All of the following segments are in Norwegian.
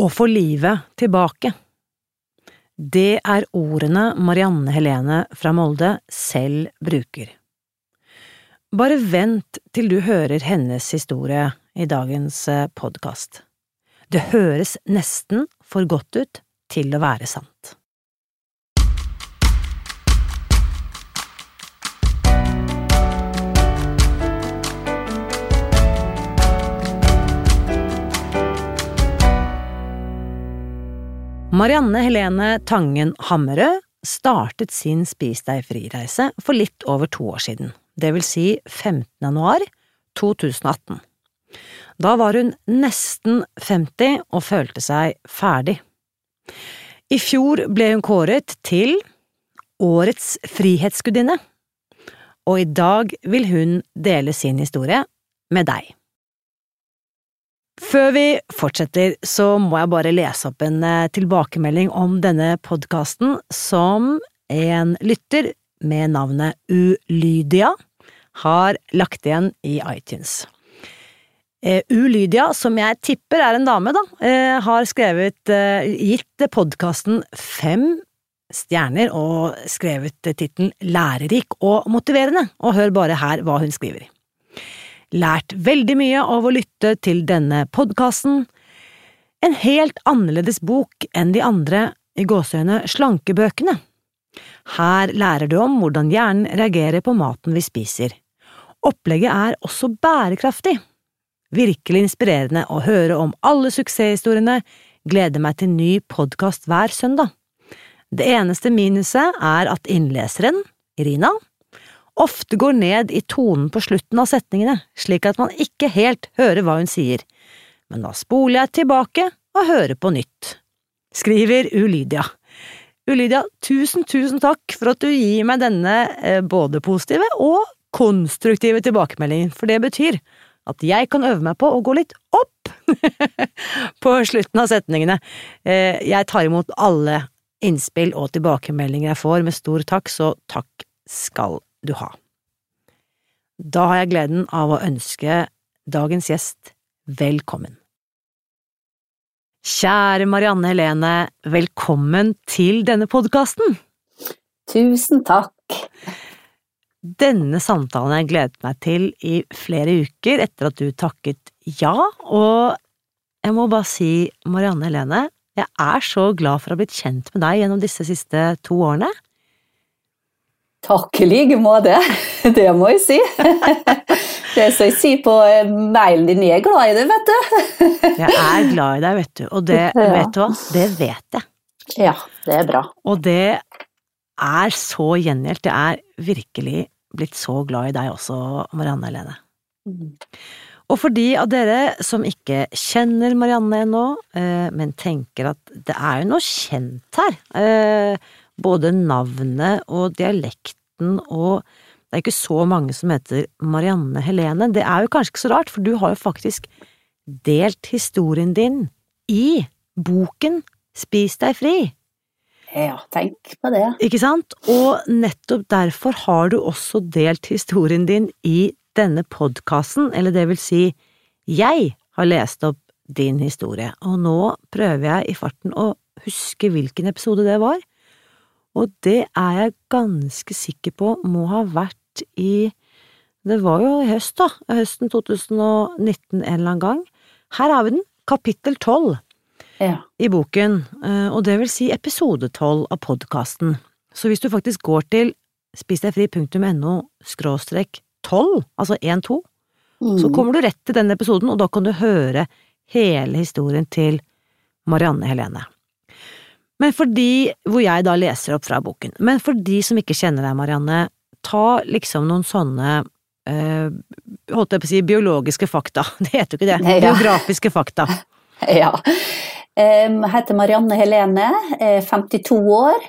Å få livet tilbake. Det er ordene Marianne Helene fra Molde selv bruker. Bare vent til du hører hennes historie i dagens eh, podkast. Det høres nesten for godt ut til å være sant. Marianne Helene Tangen Hammerød startet sin Spis deg fri-reise for litt over to år siden, det vil si 15. januar 2018. Da var hun nesten 50 og følte seg ferdig. I fjor ble hun kåret til Årets frihetsgudinne, og i dag vil hun dele sin historie med deg. Før vi fortsetter, så må jeg bare lese opp en eh, tilbakemelding om denne podkasten som en lytter med navnet Ulydia har lagt igjen i iTunes. Uh, Ulydia, som jeg tipper er en dame, da, uh, har skrevet, gitt podkasten fem stjerner og skrevet tittelen Lærerik og motiverende, og hør bare her hva hun skriver. Lært veldig mye av å lytte til denne podkasten. En helt annerledes bok enn de andre, i gåseøyne, slankebøkene. Her lærer du om hvordan hjernen reagerer på maten vi spiser. Opplegget er også bærekraftig. Virkelig inspirerende å høre om alle suksesshistoriene, gleder meg til ny podkast hver søndag. Det eneste minuset er at innleseren, Irina, ofte går ned i tonen på slutten av setningene, slik at man ikke helt hører hva hun sier, men da spoler jeg tilbake og hører på nytt. Skriver Ulydia. Ulydia, tusen, tusen takk for at du gir meg denne eh, både positive og konstruktive tilbakemeldingen, for det betyr at jeg kan øve meg på å gå litt opp på slutten av setningene. Eh, jeg tar imot alle innspill og tilbakemeldinger jeg får med stor takk, så takk skal du ha. Da har jeg gleden av å ønske dagens gjest velkommen. Kjære Marianne Helene, velkommen til denne podkasten! Tusen takk! Denne samtalen har jeg gledet meg til i flere uker etter at du takket ja, og jeg må bare si, Marianne Helene, jeg er så glad for å ha blitt kjent med deg gjennom disse siste to årene. Takk i like måte, det må jeg si. Det som jeg sier på mailen din, jeg er glad i det, vet du. Jeg er glad i deg, vet du, og det, vet du hva, det vet jeg. Ja, det er bra. Og det er så gjengjeldt, jeg er virkelig blitt så glad i deg også, Marianne Helene. Mm. Og for de av dere som ikke kjenner Marianne ennå, eh, men tenker at det er jo noe kjent her, eh, både navnet og dialekten og det er ikke så mange som heter Marianne Helene, det er jo kanskje ikke så rart, for du har jo faktisk delt historien din i boken Spis deg fri. Ja, tenk på det. Ikke sant? Og nettopp derfor har du også delt historien din i denne podkasten, eller det vil si, jeg har lest opp din historie, og nå prøver jeg i farten å huske hvilken episode det var, og det er jeg ganske sikker på må ha vært i Det var jo i høst, da, høsten 2019 en eller annen gang. Her har vi den, kapittel tolv Ja. i boken, eh, og det vil si episode tolv av podkasten. Så hvis du faktisk går til spisdegfri.no skråstrek tolv, altså én to, så Mm. kommer du rett til den episoden, og da kan du høre hele historien til Marianne Helene. Men for de, hvor jeg da leser opp fra boken, men for de som ikke kjenner deg, Marianne, ta liksom noen sånne øh, holdt jeg på å si biologiske fakta, det heter jo ikke det, Nei, ja. biografiske fakta. Ja. Jeg heter Marianne Helene, er 52 år,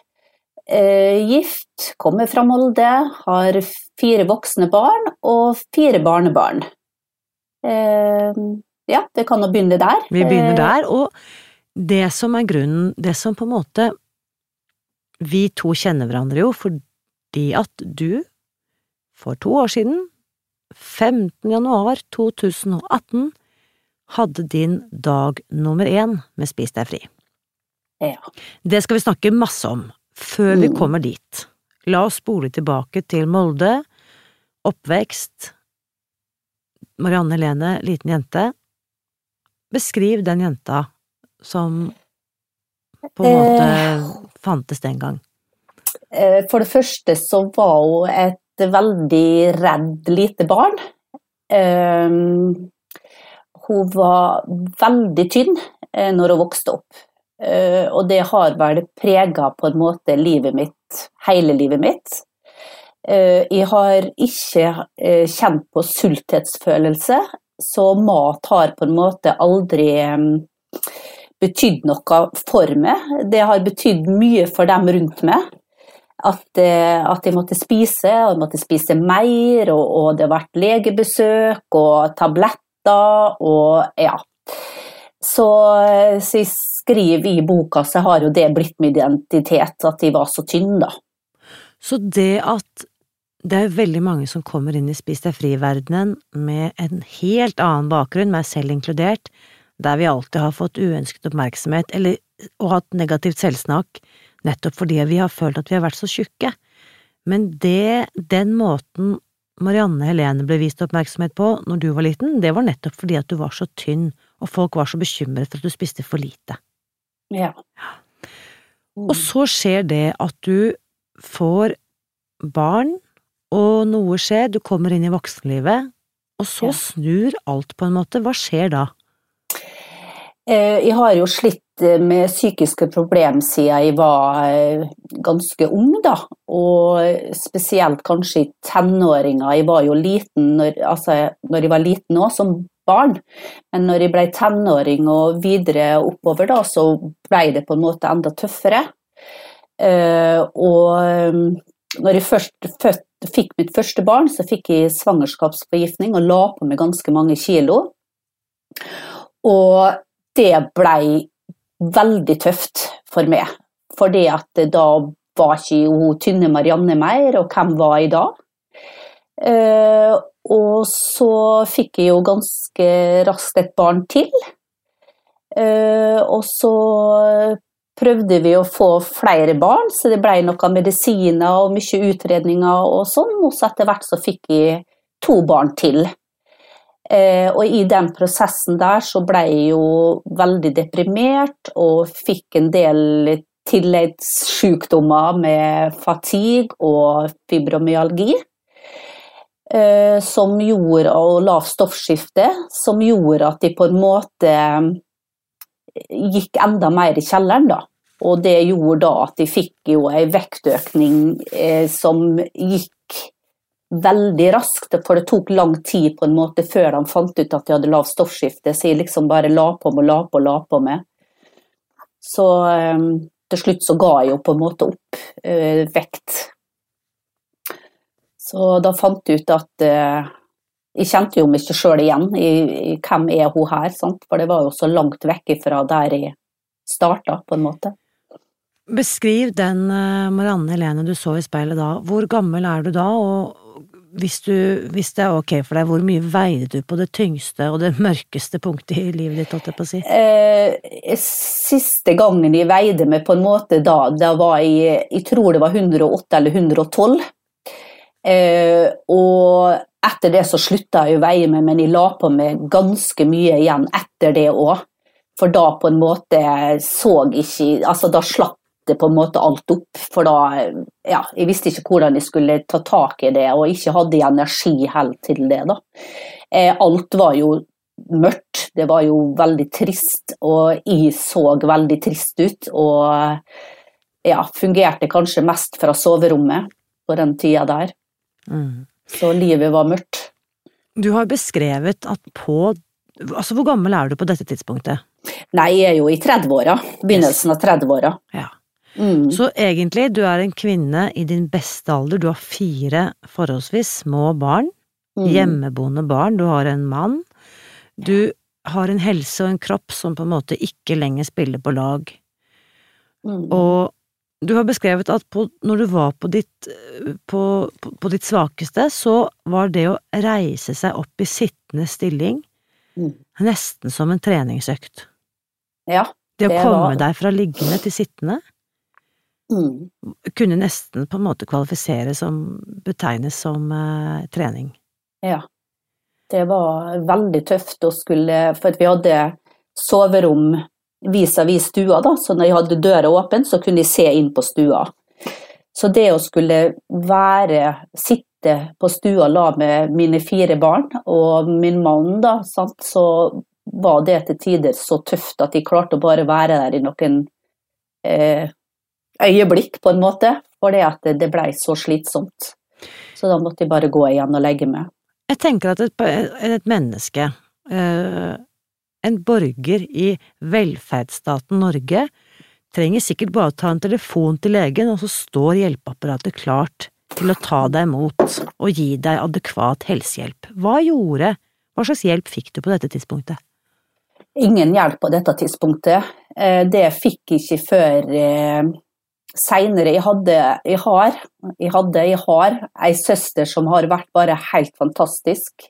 eh, gift, kommer fra Molde, har fire voksne barn og fire barnebarn. Ja, vi kan jo begynne der. Vi begynner Eh, der, og det som er grunnen, det som på en måte Vi to kjenner hverandre jo fordi at du, for to år siden, 15. januar 2018, hadde din dag nummer én med Spis deg fri. Ja. Det skal vi snakke masse om, før vi Mm. kommer dit. La oss spole tilbake til Molde, oppvekst, Marianne Helene, liten jente. Beskriv den jenta som på en måte Eh. fantes den gang. Eh, For det første så var hun et veldig redd lite barn. Eh, Hun var veldig tynn eh, når hun vokste opp. Eh, Og det har vel prega på en måte livet mitt, hele livet mitt. Eh, Jeg har ikke eh, kjent på sulthetsfølelse, så mat har på en måte aldri eh, betydd noe for meg. Det har betydd mye for dem rundt meg. At, eh, at jeg måtte spise, og jeg måtte spise mer, og, og det har vært legebesøk og tabletter og ja. Så, eh, så jeg skriver i boka, så har jo det blitt min identitet, at jeg var så tynn, da. Så det at det er veldig mange som kommer inn i Spis deg fri-verdenen med en helt annen bakgrunn, meg selv inkludert, der vi alltid har fått uønsket oppmerksomhet eller, og hatt negativt selvsnakk, nettopp fordi vi har følt at vi har vært så tjukke. Men det, den måten Marianne Helene ble vist oppmerksomhet på når du var liten, det var nettopp fordi at du var så tynn, og folk var så bekymret for at du spiste for lite. Ja. Og så skjer det at du får barn, og noe skjer, du kommer inn i voksenlivet, og så Ja. snur alt på en måte. Hva skjer da? Eh, Jeg har jo slitt eh, med psykiske problemer siden jeg var eh, ganske ung, da. Og spesielt kanskje i tenåringer. Jeg var jo liten når, altså, når jeg var liten òg, som barn. Men når jeg ble tenåring og videre oppover, da, så ble det på en måte enda tøffere. Og når jeg først født, fikk mitt første barn, så fikk jeg svangerskapsforgiftning og la på meg ganske mange kilo. Og det blei veldig tøft for meg. Fordi at da var ikke hun tynne Marianne mer, og hvem var jeg da? Uh, og så fikk jeg jo ganske raskt et barn til. Uh, og så prøvde vi å få flere barn, så det ble noen medisiner og mye utredninger og sånn. Og så etter hvert så fikk jeg to barn til. Eh, og i den prosessen der så ble jeg jo veldig deprimert og fikk en del tilleggssykdommer med fatigue og fibromyalgi. Eh, som gjorde, og lavt stoffskifte, som gjorde at de på en måte gikk enda mer i kjelleren, da. Og det gjorde da at de fikk jo ei vektøkning eh, som gikk veldig raskt, for det tok lang tid på en måte før de fant ut at de hadde lavt stoffskifte, så jeg liksom bare la på med, la på, la på med. Så eh, til slutt så ga jeg jo på en måte opp eh, vekt. Så da fant jeg ut at eh, jeg kjente jo meg ikke sjøl igjen i, i hvem er hun her, sant? for det var jo så langt vekk fra der jeg starta, på en måte. Beskriv den eh, Marianne Helene du så i speilet da. Hvor gammel er du da, og hvis, du, hvis det er ok for deg, hvor mye veide du på det tyngste og det mørkeste punktet i livet ditt, holdt jeg på å si? Eh, siste gangen jeg veide meg på en måte da, da var jeg Jeg tror det var 108 eller 112. Eh, og etter det så slutta jeg å veie meg, men jeg la på meg ganske mye igjen etter det òg. For da på en måte så ikke Altså da slapp det på en måte alt opp. For da Ja, jeg visste ikke hvordan jeg skulle ta tak i det, og ikke hadde energi helt til det, da. Eh, alt var jo mørkt, det var jo veldig trist, og jeg så veldig trist ut. Og ja, fungerte kanskje mest fra soverommet på den tida der. Mm. Så livet var mørkt. Du har beskrevet at på Altså, hvor gammel er du på dette tidspunktet? Nei, jeg er jo i 30-åra. Begynnelsen av 30-åra. Ja. Mm. Så egentlig, du er en kvinne i din beste alder, du har fire forholdsvis små barn, Mm. hjemmeboende barn, du har en mann, du har en helse og en kropp som på en måte ikke lenger spiller på lag, Mm. og du har beskrevet at på, når du var på ditt, på, på, på ditt svakeste, så var det å reise seg opp i sittende stilling Mm. nesten som en treningsøkt. Ja. Det å Det komme var- deg fra liggende til sittende Kunne nesten på en måte kvalifisere som, betegnes som eh, trening. Ja. Det var veldig tøft å skulle For vi hadde soverom vis-à-vis stua, da, så når jeg hadde døra åpen, så kunne jeg se inn på stua. Så det å skulle være Sitte på stua la med mine fire barn og min mann, da, sant, så var det til tider så tøft at jeg klarte å bare være der i noen eh, øyeblikk, på en måte, at det, det blei så slitsomt. Så da måtte jeg bare gå igjen og legge meg. Jeg tenker at et, et menneske, eh, en borger i velferdsstaten Norge, trenger sikkert bare å ta en telefon til legen, og så står hjelpeapparatet klart til å ta deg imot og gi deg adekvat helsehjelp. Hva gjorde, hva slags hjelp fikk du på dette tidspunktet? Ingen hjelp på dette tidspunktet. Eh, Det fikk jeg ikke før eh, seinere. Jeg hadde, jeg har, jeg hadde, jeg har ei søster som har vært bare helt fantastisk.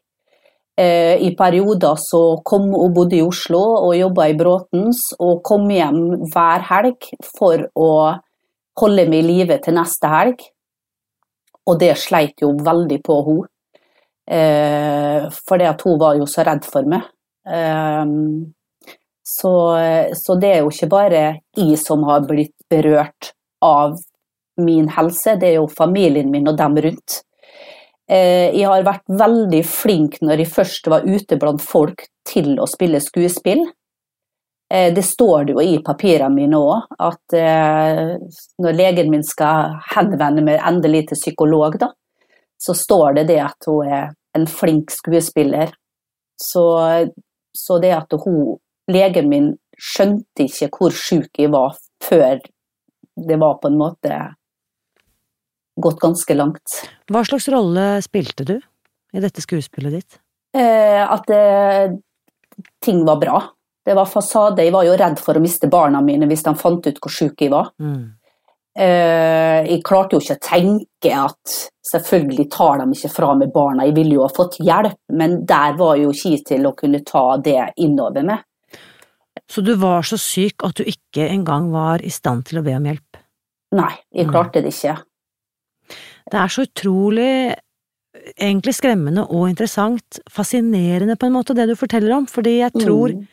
Eh, I perioder så kom hun bodde i Oslo og jobba i Bråtens, og kom hjem hver helg for å holde meg i live til neste helg. Og det sleit jo veldig på henne. Eh, at hun var jo så redd for meg. Um, så, så det er jo ikke bare jeg som har blitt berørt av min helse, det er jo familien min og dem rundt. Eh, jeg har vært veldig flink når jeg først var ute blant folk til å spille skuespill. Eh, det står det jo i papirene mine òg, at eh, når legen min skal henvende meg endelig til psykolog, da, så står det det at hun er en flink skuespiller. Så, så det at hun, legen min skjønte ikke hvor syk jeg var før det var på en måte gått ganske langt. Hva slags rolle spilte du i dette skuespillet ditt? Eh, at eh, ting var bra. Det var fasade. Jeg var jo redd for å miste barna mine hvis de fant ut hvor syk jeg var. Mm. Eh, jeg klarte jo ikke å tenke at selvfølgelig tar de ikke fra meg barna, jeg ville jo ha fått hjelp, men der var jo ikke jeg til å kunne ta det innover meg. Så du var så syk at du ikke engang var i stand til å be om hjelp? Nei, jeg Mm. klarte det ikke. Det er så utrolig egentlig skremmende og interessant, fascinerende på en måte, det du forteller om, fordi jeg tror Mm.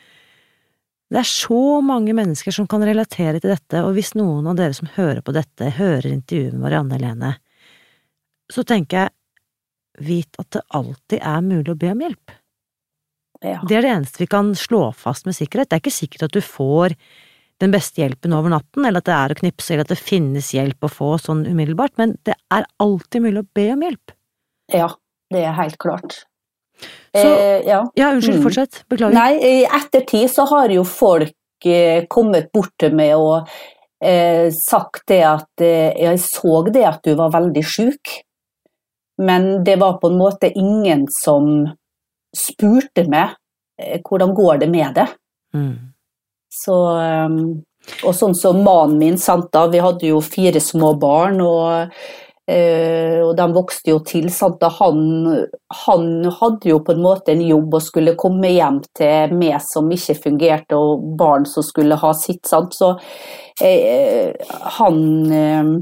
det er så mange mennesker som kan relatere til dette, og hvis noen av dere som hører på dette, hører intervjuet med Marianne Helene, så tenker jeg, vit at det alltid er mulig å be om hjelp. Ja. Det er det eneste vi kan slå fast med sikkerhet. Det er ikke sikkert at du får den beste hjelpen over natten, eller at det er å knipse, eller at det finnes hjelp å få sånn umiddelbart, men det er alltid mulig å be om hjelp. ja, det er helt klart. Så- eh, ja. Ja, unnskyld, Mm. fortsett. Beklager. Nei, i ettertid så har jo folk eh, kommet bort til meg og eh, sagt det at eh, jeg så det at du var veldig syk, men det var på en måte ingen som spurte meg eh, hvordan går det med det. Mm. Så, um, og sånn som mannen min, sant da, vi hadde jo fire små barn, og, eh, og de vokste jo til. Han, han hadde jo på en måte en jobb og skulle komme hjem til meg som ikke fungerte, og barn som skulle ha sitt. Sant? Så eh, han eh,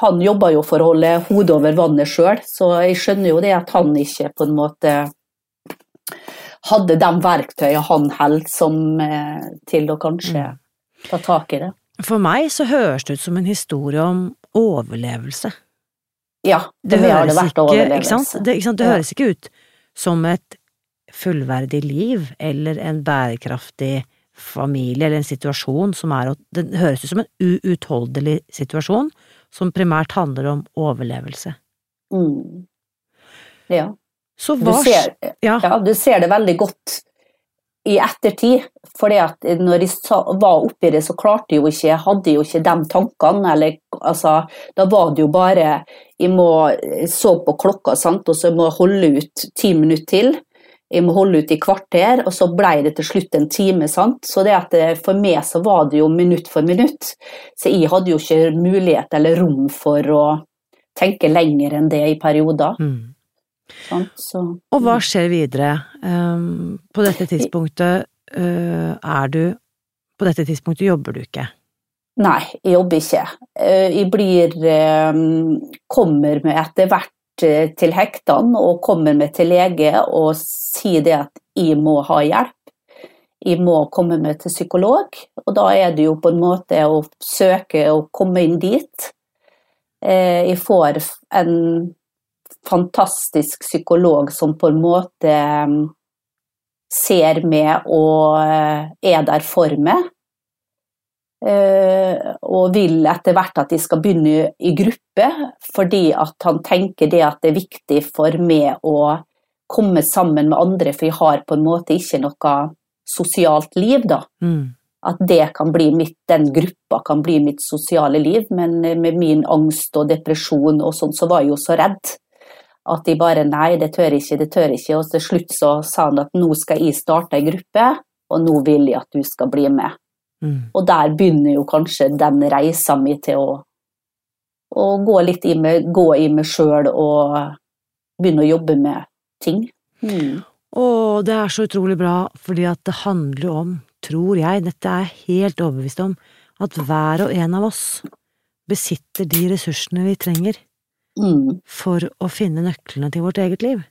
han jobba jo for å holde hodet over vannet sjøl, så jeg skjønner jo det at han ikke på en måte hadde de verktøyene han holdt som eh, til å kanskje ta tak i det. For meg så høres det ut som en historie om overlevelse. Ja, det, det har det ikke, overlevelse. ikke? Det, ikke det Ja. høres ikke ut som et fullverdig liv eller en bærekraftig familie eller en situasjon som er Det høres ut som en uutholdelig situasjon som primært handler om overlevelse. Mm. Ja. Så Du ser, Ja. ja, du ser det veldig godt i ettertid. For når jeg var oppi det, så klarte jeg jo ikke, jeg hadde jo ikke de tankene. Eller, altså, da var det jo bare Jeg må jeg så på klokka, sant? og så må jeg holde ut ti minutter til. Jeg må holde ut i kvarter, og så ble det til slutt en time. sant? Så det at det, for meg så var det jo minutt for minutt. Så jeg hadde jo ikke mulighet eller rom for å tenke lenger enn det i perioder. Mm. Sant? Så, Og hva skjer videre? Um, på dette tidspunktet uh, er du På dette tidspunktet jobber du ikke? Nei, jeg jobber ikke. Eh, Jeg blir eh, Kommer med etter hvert eh, til hektene og kommer med til lege og sier det at jeg må ha hjelp. Jeg må komme med til psykolog, og da er det jo på en måte å søke å komme inn dit. Eh, Jeg får en fantastisk psykolog som på en måte eh, ser meg og eh, er der for meg. Eh, og vil etter hvert at de skal begynne i gruppe, fordi at han tenker det at det er viktig for meg å komme sammen med andre, for jeg har på en måte ikke noe sosialt liv, da. Mm. At det kan bli mitt, den gruppa kan bli mitt sosiale liv, men med min angst og depresjon og sånn, så var jeg jo så redd. At de bare nei, det tør ikke, det tør ikke. Og til slutt så sa han at nå skal jeg starte ei gruppe, og nå vil jeg at du skal bli med. Mm. Og der begynner jo kanskje den reisa mi til å, å gå litt i meg, gå i meg sjøl og begynne å jobbe med ting. Mm. Og det er så utrolig bra, fordi at det handler om, tror jeg, dette er jeg helt overbevist om, at hver og en av oss besitter de ressursene vi trenger Mm. for å finne nøklene til vårt eget liv.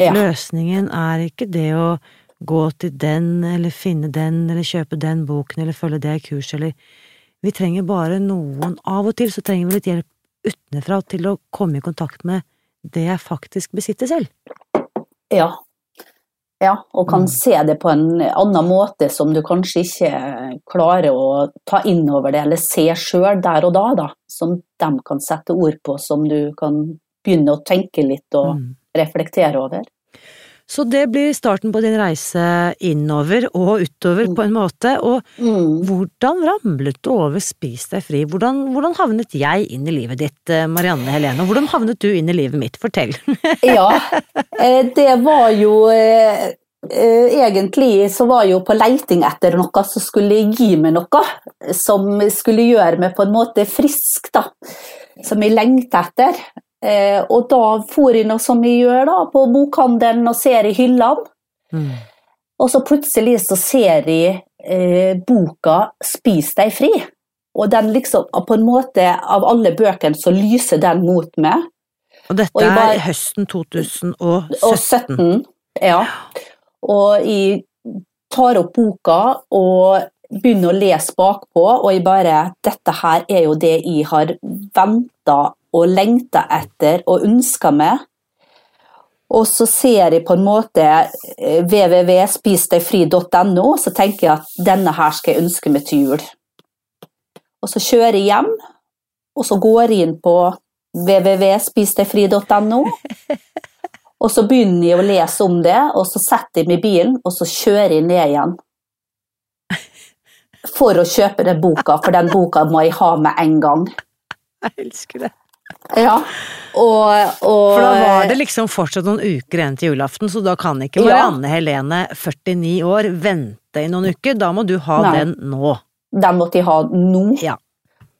Ja. Løsningen er ikke det å gå til den, eller finne den, eller kjøpe den boken, eller følge det kurset, eller Vi trenger bare noen Av og til så trenger vi litt hjelp utenfra til å komme i kontakt med det jeg faktisk besitter selv. Ja. Ja. Og kan Mm. se det på en annen måte som du kanskje ikke klarer å ta inn over det, eller se sjøl der og da, da. Som de kan sette ord på, som du kan begynne å tenke litt og Mm. reflektere over. Så det blir starten på din reise innover og utover på en måte, og Mm. hvordan ramlet du over Spis deg fri? Hvordan, hvordan havnet jeg inn i livet ditt, eh, Marianne Helene, og hvordan havnet du inn i livet mitt? Fortell. Ja, eh, det var jo eh, Egentlig så var jeg jo på leiting etter noe som skulle gi meg noe. Som skulle gjøre meg på en måte frisk, da. Som jeg lengta etter. Eh, Og da for jeg nå som jeg gjør da, på bokhandelen og ser i hyllene. Mm. Og så plutselig så ser jeg eh, boka 'Spis deg fri'. Og den liksom, på en måte, av alle bøkene så lyser den mot meg. Og dette Og bare- er høsten 2017. Og 17, ja. Og jeg tar opp boka og begynner å lese bakpå, og jeg bare Dette her er jo det jeg har venta og lengta etter og ønska meg. Og så ser jeg på en måte eh, www.spisdegfri.no, så tenker jeg at denne her skal jeg ønske meg til jul. Og så kjører jeg hjem, og så går jeg inn på www.spisdegfri.no. Og så begynner jeg å lese om det, og så setter jeg meg i bilen, og så kjører jeg ned igjen. For å kjøpe den boka, for den boka må jeg ha med en gang. Jeg elsker det. Ja, og, og For da var det liksom fortsatt noen uker igjen til julaften, så da kan ikke Ja. Marianne Helene, 49 år, vente i noen uker. Da må du ha Nei. den nå. Den måtte jeg ha nå. Ja.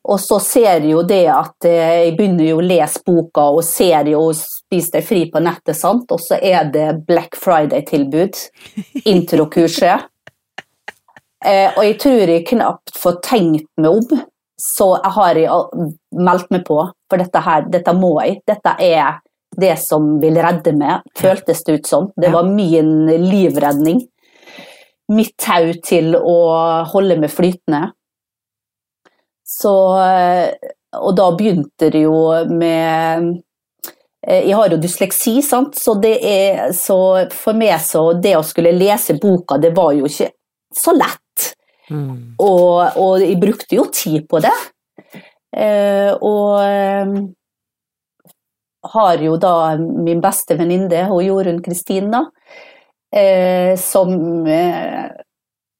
Og så ser jeg jo det at eh, jeg begynner jo å lese boka og ser jo Spis deg fri på nettet, sant? og så er det Black Friday-tilbud. Introkurset. Eh, og jeg tror jeg knapt får tenkt meg om, så jeg har jeg meldt meg på. For dette her, dette må jeg. Dette er det som vil redde meg, føltes det ut som. Det var min livredning. Mitt tau til å holde meg flytende. Så, eh, og da begynte det jo med eh, Jeg har jo dysleksi, sant? Så, det er, så for meg så det å skulle lese boka, det var jo ikke så lett. Mm. Og, og jeg brukte jo tid på det. Eh, og eh, har jo da min beste venninne, hun Jorunn Kristina, eh, som eh,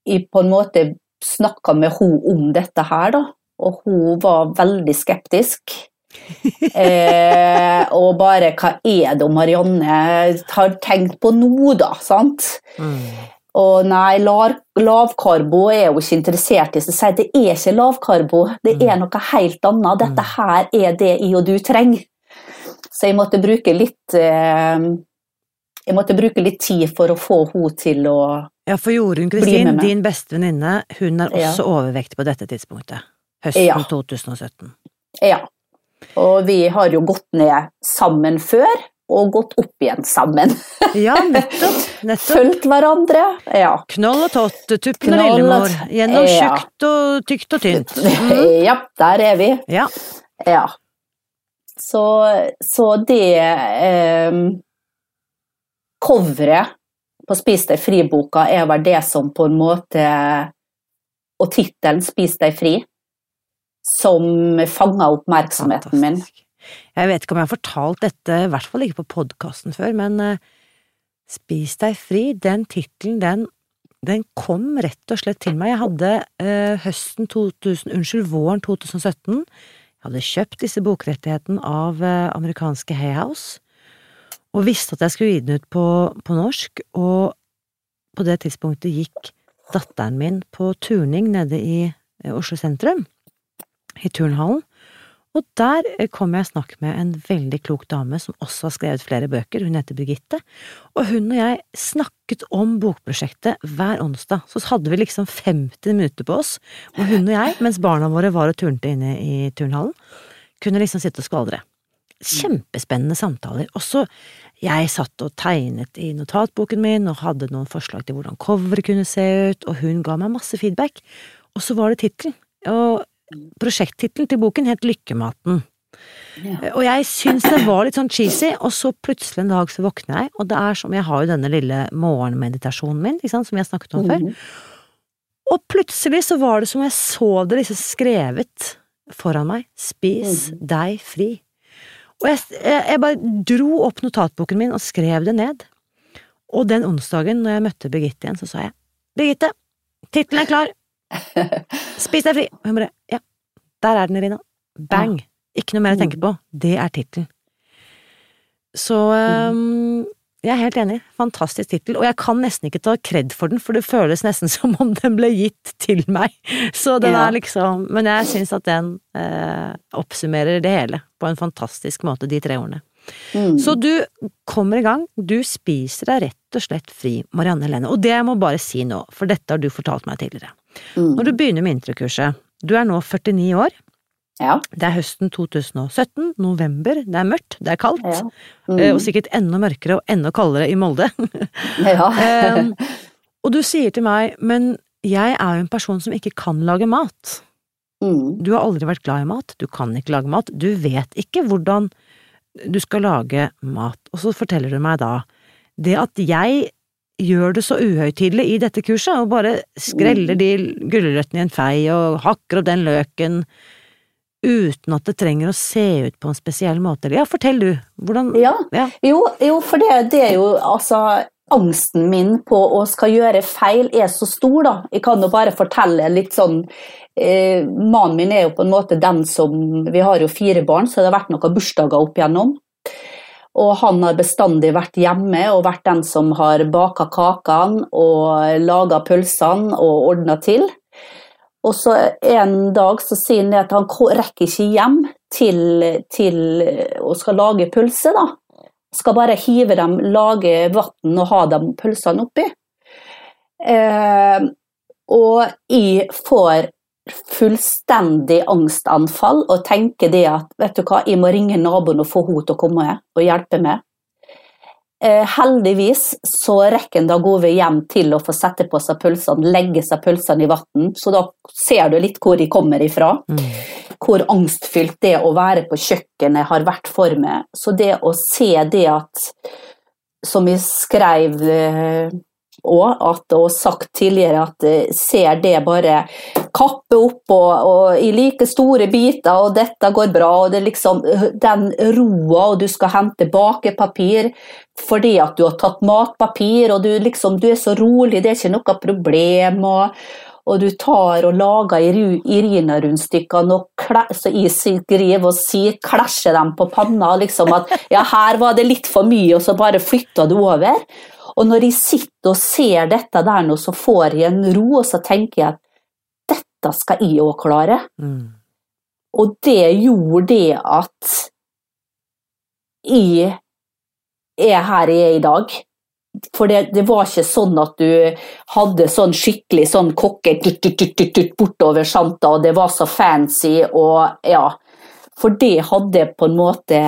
jeg på en måte snakka med henne om dette her, da. Og hun var veldig skeptisk. eh, og bare hva er det Marianne har tenkt på nå, da? sant? Mm. Og nei, lavkarbo er jo ikke interessert i. Så sier det er ikke lavkarbo, det er noe helt annet. Dette her er det jeg og du trenger. Så jeg måtte bruke litt eh, Jeg måtte bruke litt tid for å få henne til å Ja, for Jorunn Kristin, din beste venninne, hun er Ja. også overvektig på dette tidspunktet. Høsten Ja. 2017. Ja. Og vi har jo gått ned sammen før, og gått opp igjen sammen. Ja, nettopp. nettopp. Fulgt hverandre. Ja. Knoll og tott, tuppen og lillemor, gjennom ja. tjukt og tykt og tynt. Mm. ja, der er vi. Ja. Ja. Så, så det eh, Coveret på Spis deg fri-boka er vel det som på en måte Og tittelen Spis deg fri, som fanga oppmerksomheten min. Jeg vet ikke om jeg har fortalt dette, i hvert fall ikke på podkasten før, men eh, Spis deg fri, den tittelen, den, den kom rett og slett til meg. Jeg hadde eh, høsten 2000, unnskyld, våren 2017, jeg hadde kjøpt disse bokrettighetene av eh, amerikanske Hay House, og visste at jeg skulle gi den ut på, på norsk, og på det tidspunktet gikk datteren min på turning nede i eh, Oslo sentrum, i turnhallen, og der eh, kom jeg i snakk med en veldig klok dame som også har skrevet flere bøker, hun heter Birgitte, og hun og jeg snakket om bokprosjektet hver onsdag, så hadde vi liksom 50 minutter på oss, og hun og jeg, mens barna våre var og turnte inne i turnhallen, kunne liksom sitte og skvaldre. Kjempespennende samtaler. Og så jeg satt og tegnet i notatboken min og hadde noen forslag til hvordan coveret kunne se ut, og hun ga meg masse feedback. Og så var det tittelen. Og prosjekttittelen til boken het Lykkematen. Ja. Og jeg syns det var litt sånn cheesy, og så plutselig en dag så våkner jeg, og det er som Jeg har jo denne lille morgenmeditasjonen min, ikke sant, som jeg snakket om før. Mhm. Og plutselig så var det som jeg så det liksom skrevet foran meg. Spis Mhm. deg fri. Og jeg, jeg, jeg bare dro opp notatboken min og skrev det ned. Og den onsdagen når jeg møtte Birgitte igjen, så sa jeg Birgitte, tittelen er klar! Spis deg fri! Og hun bare ja, der er den, Irina. Bang! Ikke noe mer å tenke på. Det er tittelen. Så um, jeg er helt enig. Fantastisk tittel. Og jeg kan nesten ikke ta kred for den, for det føles nesten som om den ble gitt til meg. Så den Ja. er liksom Men jeg syns at den eh, oppsummerer det hele på en fantastisk måte, de tre ordene. Mm. Så du kommer i gang. Du spiser deg rett og slett fri, Marianne Helene. Og det jeg må bare si nå, for dette har du fortalt meg tidligere. Mm. Når du begynner med introkurset, du er nå 49 år, Ja. det er høsten 2017, november, det er mørkt, det er kaldt, Ja. Mm. og Mm. sikkert enda mørkere og enda kaldere i Molde. ja. um, og du sier til meg, men jeg er jo en person som ikke kan lage mat. Mm. Du har aldri vært glad i mat, du kan ikke lage mat, du vet ikke hvordan du skal lage mat. Og så forteller du meg da det at jeg gjør det så uhøytidelig i dette kurset, og bare skreller de gulrøttene i en fei og hakker opp den løken uten at det trenger å se ut på en spesiell måte. Ja, fortell du, hvordan ja. Ja. Jo, jo, for det, det er jo altså Angsten min på å skal gjøre feil er så stor, da. Jeg kan jo bare fortelle litt sånn eh, Mannen min er jo på en måte den som Vi har jo fire barn, så det har vært noen bursdager opp igjennom. Og han har bestandig vært hjemme og vært den som har baka kakene og laga pølsene og ordna til. Og så en dag så sier han at han rekker ikke hjem til, til å skal lage pølse, da. Skal bare hive dem, lage vann og ha dem pølsene oppi. Eh, og jeg får fullstendig angstanfall og tenker det at vet du hva, jeg må ringe naboen og få henne til å komme og hjelpe meg. Eh, heldigvis så rekker en da gå over hjem til å få sette på seg pølsene, legge seg pølsene i vann, så da ser du litt hvor de kommer ifra. Mm. Hvor angstfylt det å være på kjøkkenet har vært for meg. Så det å se det at, som jeg skrev òg, og sagt tidligere, at eh, ser det bare kappe opp og, og i like store biter, og dette går bra, og det er liksom øh, den roa, og du skal hente bakepapir fordi at du har tatt matpapir, og du liksom, du er så rolig, det er ikke noe problem, og, og du tar og lager Irina-rundstykkene, og skriver og sier, klasjer dem på panna, liksom at ja, her var det litt for mye, og så bare flytter du over. Og når jeg sitter og ser dette der nå, så får jeg en ro, og så tenker jeg at dette skal jeg òg klare. Mm. Og det gjorde det at jeg er her jeg er i dag. For det, det var ikke sånn at du hadde sånn skikkelig sånn kokke tut, tut, tut, bortover Santa, og det var så fancy og ja. For det hadde på en måte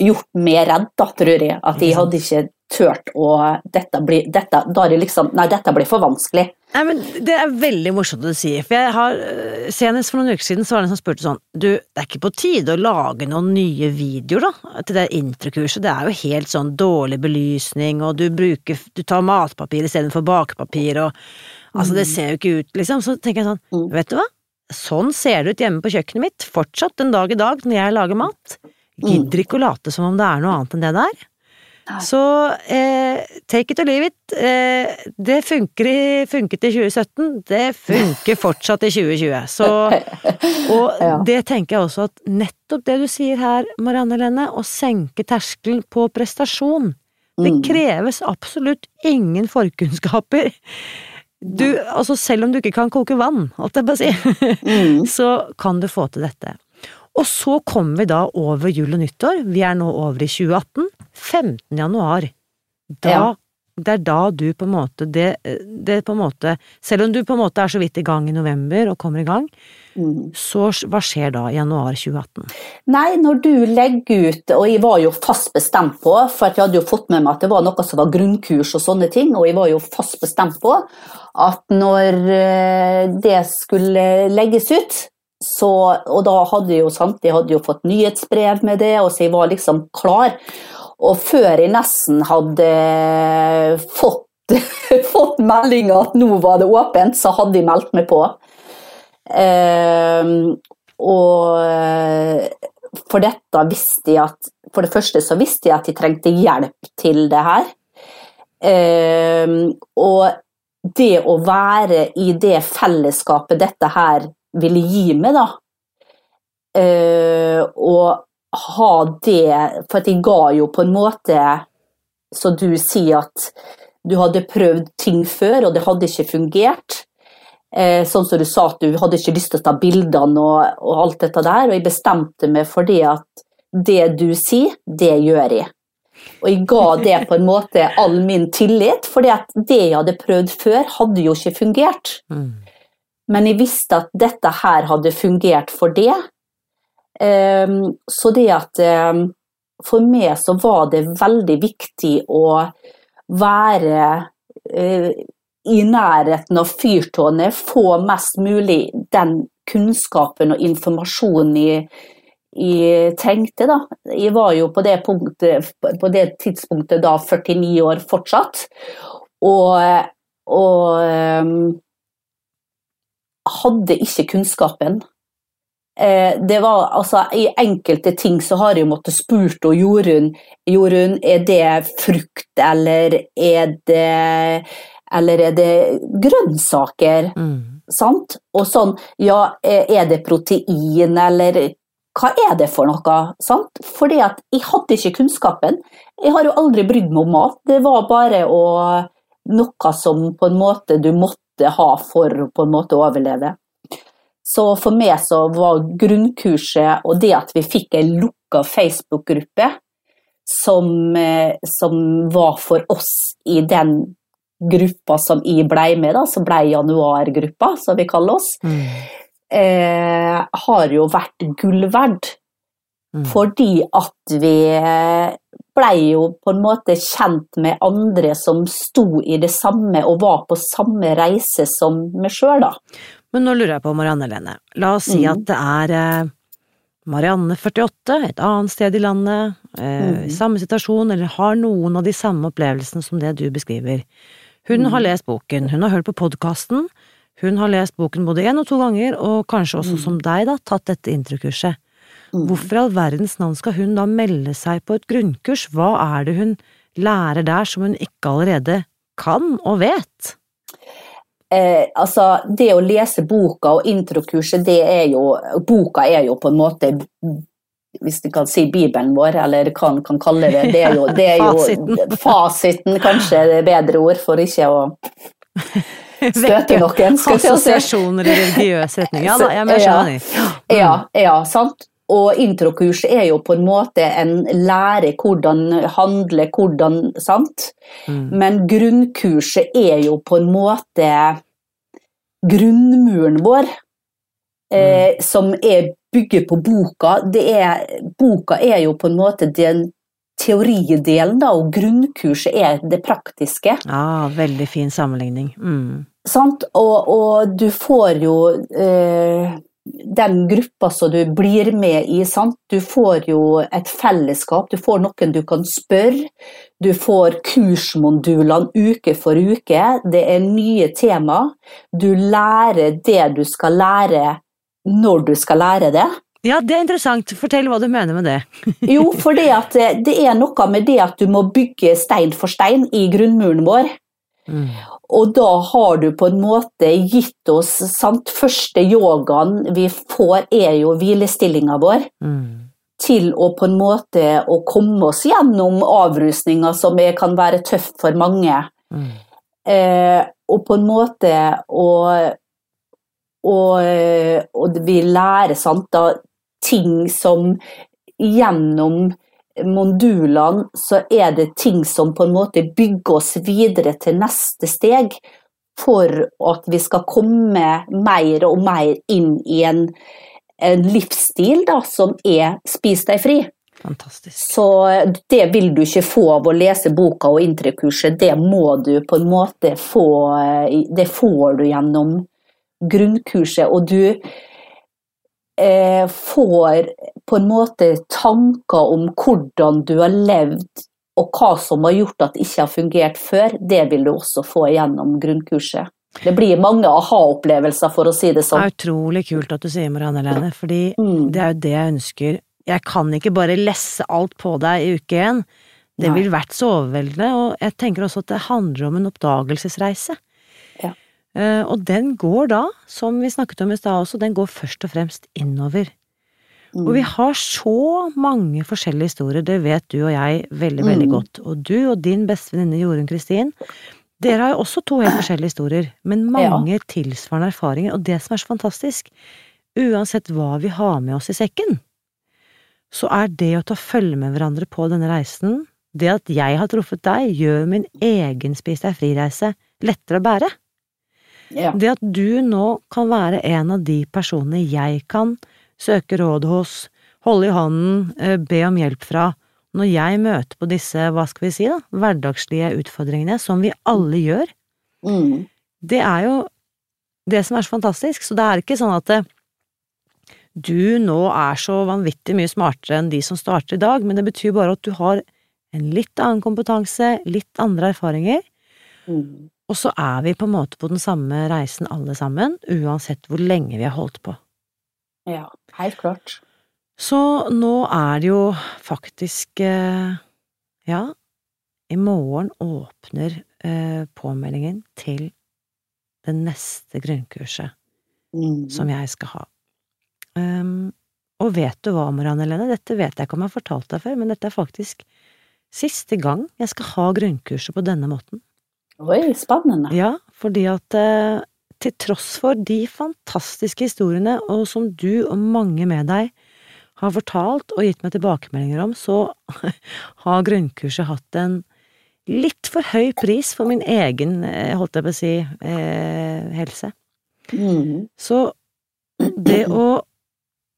gjort meg redd, da, tror jeg. At jeg hadde ikke turt å dette blir, dette, Da er det liksom Nei, dette blir for vanskelig. Nei, men Det er veldig morsomt å si, for jeg har øh, senest for noen uker siden så var det en som spurte sånn Du, det er ikke på tide å lage noen nye videoer, da, til det introkurset? Det er jo helt sånn dårlig belysning, og du bruker Du tar matpapir istedenfor bakepapir, og Altså, det ser jo ikke ut, liksom. Så tenker jeg sånn, Mm. vet du hva? Sånn ser det ut hjemme på kjøkkenet mitt, fortsatt den dag i dag når jeg lager mat. Gidder ikke å late som om det er noe annet enn det det er. Nei. Så eh, take it or leave it. Eh, det funker i, funket i 2017, det funker fortsatt i 2020. Så, og Ja. det tenker jeg også at nettopp det du sier her, Marianne Lenne, å senke terskelen på prestasjon. Det Mm. kreves absolutt ingen forkunnskaper. Du, altså selv om du ikke kan koke vann, holdt jeg på å si, Mm. så kan du få til dette. Og så kommer vi da over jul og nyttår, vi er nå over i 2018, 15. januar. Da, Ja. Det er da du på en måte, det, det på en måte, selv om du på en måte er så vidt i gang i november og kommer i gang, Mm. så hva skjer da i januar 2018? Nei, når du legger ut, og jeg var jo fast bestemt på, for at jeg hadde jo fått med meg at det var noe som var grunnkurs og sånne ting, og jeg var jo fast bestemt på at når eh, det skulle legges ut, så, og da hadde jo sant, jeg hadde jo fått nyhetsbrev med det, og så jeg var liksom klar. Og før jeg nesten hadde fått, fått meldinga at nå var det åpent, så hadde jeg meldt meg på. Eh, og for dette visste jeg at For det første så visste jeg at jeg trengte hjelp til det her. Eh, og det å være i det fellesskapet dette her ville gi meg, da eh, Og ha det For at jeg ga jo på en måte Så du sier at du hadde prøvd ting før, og det hadde ikke fungert. Uh, sånn som du sa at du hadde ikke lyst til å ta bildene og, og alt dette der, og jeg bestemte meg for det at det du sier, det gjør jeg. Og jeg ga det på en måte all min tillit, for det jeg hadde prøvd før, hadde jo ikke fungert. Mm. Men jeg visste at dette her hadde fungert for det. Ehm, Så det at ehm, For meg så var det veldig viktig å være eh, i nærheten av fyrtårnet, få mest mulig den kunnskapen og informasjonen jeg, jeg trengte. Da. Jeg var jo på det, punktet, på det tidspunktet da 49 år fortsatt. Og, og ehm, hadde ikke kunnskapen. Eh, Det var, altså, I enkelte ting så har jeg måttet spurt og Jorunn Jorunn, er det frukt, eller er det, eller er det grønnsaker? Mm. Sant? Og sånn, ja, er det protein, eller hva er det for noe? Sant? Fordi at jeg hadde ikke kunnskapen. Jeg har jo aldri brydd meg om mat. Det var bare å, noe som på en måte du måtte ha for å på en måte overleve. Så for meg så var grunnkurset og det at vi fikk ei lukka Facebook-gruppe som, eh, som var for oss i den gruppa som jeg blei med, da, som blei januargruppa, som vi kaller oss, Mm. eh, har jo vært gull verdt. Mm. Fordi at vi blei jo på en måte kjent med andre som sto i det samme og var på samme reise som meg sjøl, da. Men nå lurer jeg på, Marianne Lene, la oss si Mm. at det er eh, Marianne 48, et annet sted i landet, eh, Mm. samme situasjon, eller har noen av de samme opplevelsene som det du beskriver. Hun Mm. har lest boken, hun har hørt på podkasten, hun har lest boken både én og to ganger, og kanskje også Mm. som deg, da, tatt dette introkurset. Mm. Hvorfor i all verdens navn skal hun da melde seg på et grunnkurs? Hva er det hun lærer der som hun ikke allerede kan og vet? Eh, altså, det å lese boka og introkurset, det er jo Boka er jo på en måte hvis du kan si Bibelen vår, eller hva en kan kalle det. Det er jo, det er jo Fasiten. fasiten, kanskje det er bedre ord, for ikke å støte noen. Assosiasjoner i religiøs retning. Ja da, jeg, skjønner. Ja, ja, sant. Og introkurs er jo på en måte en lære hvordan handle, hvordan Sant? Mm. Men grunnkurset er jo på en måte grunnmuren vår, eh, som er bygget på boka. Det er, boka er jo på en måte den teoridelen, da, og grunnkurset er det praktiske. Ja, veldig fin sammenligning. Mm. Sant? Og, og du får jo eh, den gruppa som du blir med i, sant? du får jo et fellesskap, du får noen du kan spørre. Du får kursmodulene uke for uke, det er nye tema. Du lærer det du skal lære når du skal lære det. Ja, det er interessant. Fortell hva du mener med det. Jo, for det, at det er noe med det at du må bygge stein for stein i grunnmuren vår. Mm. Og da har du på en måte gitt oss sant, Første yogaen vi får, er jo hvilestillinga vår. Mm. Til å på en måte å komme oss gjennom avrusninga som er, kan være tøff for mange. Mm. Eh, og på en måte å og, og vi lærer sant, da, ting som gjennom modulene så er det ting som på en måte bygger oss videre til neste steg for at vi skal komme mer og mer inn i en, en livsstil da, som er spis deg fri. Fantastisk. Så det vil du ikke få av å lese boka og introkurset, det må du på en måte få Det får du gjennom grunnkurset, og du eh, får på en måte tanker om hvordan du har levd og hva som har gjort at det ikke har fungert før, det vil du også få gjennom grunnkurset. Det blir mange aha-opplevelser, for å si det sånn. Det er utrolig kult at du sier Marianne Helene, fordi Mm. det er jo det jeg ønsker. Jeg kan ikke bare lesse alt på deg i uke én. Det ville vært så overveldende, og jeg tenker også at det handler om en oppdagelsesreise. Ja. Uh, og den går da, som vi snakket om i stad også, den går først og fremst innover. Og vi har så mange forskjellige historier, det vet du og jeg veldig, veldig Mm. godt. Og du og din bestevenninne Jorunn Kristin, dere har jo også to helt forskjellige historier, men mange tilsvarende erfaringer. Og det som er så fantastisk, uansett hva vi har med oss i sekken, så er det å ta følge med hverandre på denne reisen, det at jeg har truffet deg, gjør min egen Spis deg fri-reise lettere å bære. Ja. Det at du nå kan være en av de personene jeg kan søke råd hos, holde i hånden, eh, be om hjelp fra, når jeg møter på disse, hva skal vi si da, hverdagslige utfordringene, som vi alle gjør, Mm. det er jo det som er så fantastisk. Så det er ikke sånn at eh, du nå er så vanvittig mye smartere enn de som starter i dag, men det betyr bare at du har en litt annen kompetanse, litt andre erfaringer, Mm. og så er vi på en måte på den samme reisen alle sammen, uansett hvor lenge vi har holdt på. Ja, helt klart. Så nå er det jo faktisk eh, Ja, i morgen åpner eh, påmeldingen til det neste grunnkurset Mm. som jeg skal ha. Um, og vet du hva, Marianne Helene, dette vet jeg ikke om jeg har fortalt deg før, men dette er faktisk siste gang jeg skal ha grunnkurset på denne måten. Oi, spennende. Ja, fordi at eh, til tross for de fantastiske historiene, og som du og mange med deg har fortalt og gitt meg tilbakemeldinger om, så har grunnkurset hatt en litt for høy pris for min egen, eh, holdt jeg på å si, eh, helse. Mm. Så det å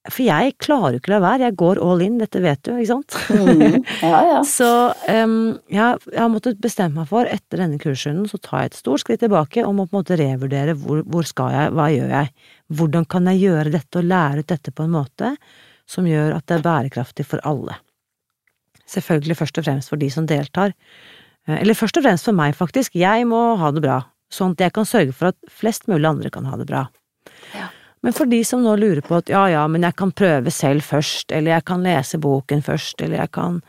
For jeg klarer jo ikke la være, jeg går all in, dette vet du, ikke sant? Mm. Ja, ja. Så um, jeg, jeg har måttet bestemme meg for, etter denne kursrunden, så tar jeg et stort skritt tilbake og må på en måte revurdere hvor, hvor skal jeg, hva gjør jeg, hvordan kan jeg gjøre dette og lære ut dette på en måte som gjør at det er bærekraftig for alle. Selvfølgelig først og fremst for de som deltar, Eh, eller først og fremst for meg, faktisk, jeg må ha det bra, sånn at jeg kan sørge for at flest mulig andre kan ha det bra. Ja. Men for de som nå lurer på at ja ja, men jeg kan prøve selv først, eller jeg kan lese boken først, eller jeg kan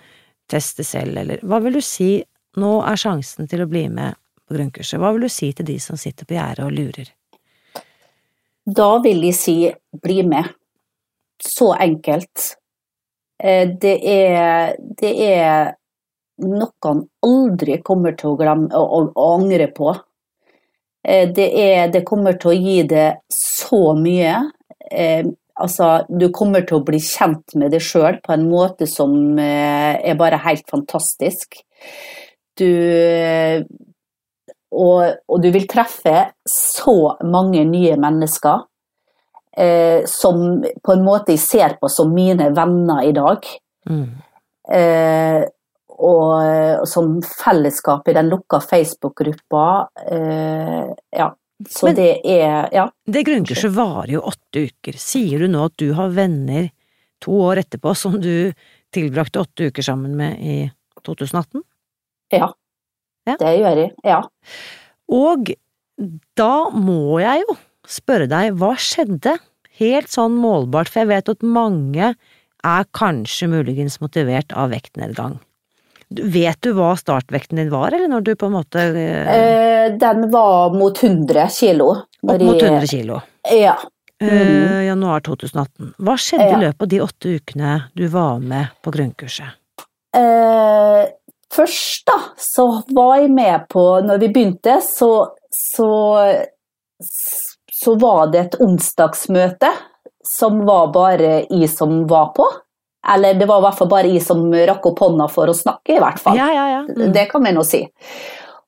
teste selv, eller hva vil du si, nå er sjansen til å bli med på grunnkurset, hva vil du si til de som sitter på gjerdet og lurer? Da vil jeg si bli med. Så enkelt. Eh, Det er, det er noe han aldri kommer til å glemme å, å angre på. Eh, Det, er, det kommer til å gi det så mye. Eh, Altså, du kommer til å bli kjent med deg sjøl på en måte som eh, er bare helt fantastisk. Du og, og, du vil treffe så mange nye mennesker eh, som på en måte jeg ser på som mine venner i dag. Mm. Eh, og, og, som fellesskap i den lukka Facebook-gruppa. Eh, ja. Så Men, det er Ja. Det grunnkurset varer jo åtte uker. Sier du nå at du har venner to år etterpå som du tilbrakte åtte uker sammen med i 2018? Ja. Ja. Det gjør jeg, ja. Og da må jeg jo spørre deg, hva skjedde? Helt sånn målbart, for jeg vet at mange er kanskje muligens motivert av vektnedgang. Vet du hva startvekten din var, eller når du på en måte eh... den var mot 100 kilo. Opp mot 100 kilo? Ja. Eh, mm. Januar 2018. Hva skjedde ja. i løpet av de åtte ukene du var med på grunnkurset? Eh, Først da, så var jeg med på Når vi begynte, så, så, så var det et onsdagsmøte som var bare jeg som var på. Eller det var i hvert fall bare jeg som rakk opp hånda for å snakke, i hvert fall. Ja, ja, ja. Mm. Det kan vi nå si.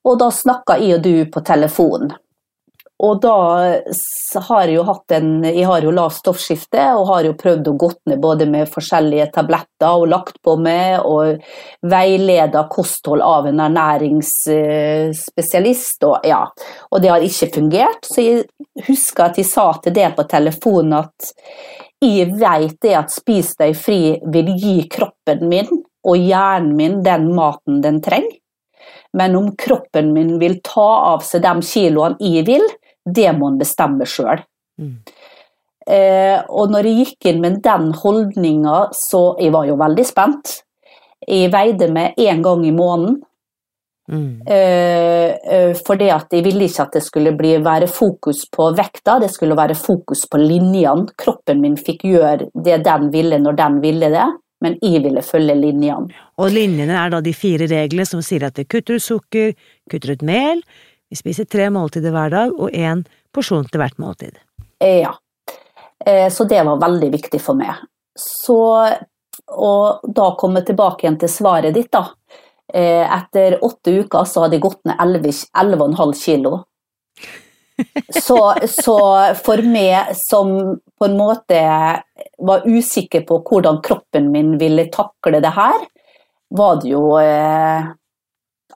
Og da snakka jeg og du på telefonen. Og da har jeg jo hatt en Jeg har jo lavt stoffskifte og har jo prøvd å gått ned både med forskjellige tabletter og lagt på meg, og veileda kosthold av en ernæringsspesialist, og ja. Og det har ikke fungert, så jeg husker at jeg sa til det på telefonen at jeg vet det at Spis deg fri vil gi kroppen min og hjernen min den maten den trenger. Men om kroppen min vil ta av seg de kiloene jeg vil, det må en bestemme sjøl. Mm. Eh, og når jeg gikk inn med den holdninga, så Jeg var jo veldig spent. Jeg veide meg én gang i måneden. Mm. Eh, eh, fordi at de ville ikke at det skulle bli, være fokus på vekta, det skulle være fokus på linjene. Kroppen min fikk gjøre det den ville når den ville det, men jeg ville følge linjene. Og linjene er da de fire reglene som sier at det kutter ut sukker, kutter ut mel, vi spiser tre måltider hver dag og én porsjon til hvert måltid. Ja, eh, så det var veldig viktig for meg. Så, og da komme tilbake igjen til svaret ditt, da. Eh, etter åtte uker så hadde jeg gått ned 11,5 kilo. Så, så, for meg som på en måte var usikker på hvordan kroppen min ville takle det her, var det jo eh,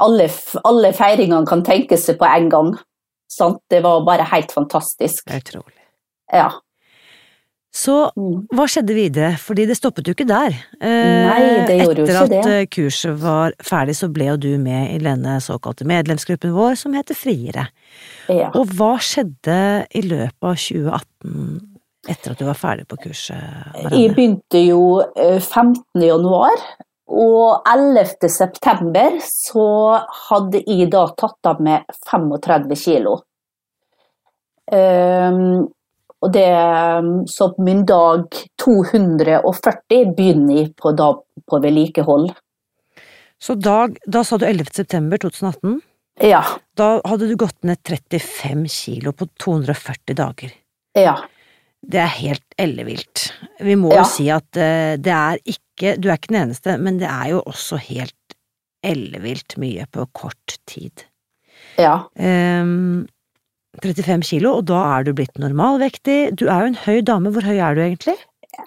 alle, alle feiringene kan tenke seg på en gang. Sant? Det var bare helt fantastisk. Utrolig. Ja. Så mm. hva skjedde videre, fordi det stoppet jo ikke der. Eh, Nei, det gjorde jo ikke det. Etter at eh, kurset var ferdig, så ble jo du med i denne såkalte medlemsgruppen vår som heter Friere. Ja. Og hva skjedde i løpet av 2018 etter at du var ferdig på kurset? Marianne? Jeg begynte jo 15. Eh, januar, og 11. september så hadde jeg da tatt av med 35 kilo. Um, og det Så på min dag 240 begynner jeg på, da, på vedlikehold. Så dag, da sa du 11. september 2018? Ja. Da hadde du gått ned 35 kilo på 240 dager. Ja. Det er helt ellevilt. Vi må ja. jo si at uh, det er ikke Du er ikke den eneste, men det er jo også helt ellevilt mye på kort tid. Ja. Um, 35 kilo, og da er du blitt normalvektig. Du er jo en høy dame. Hvor høy er du egentlig?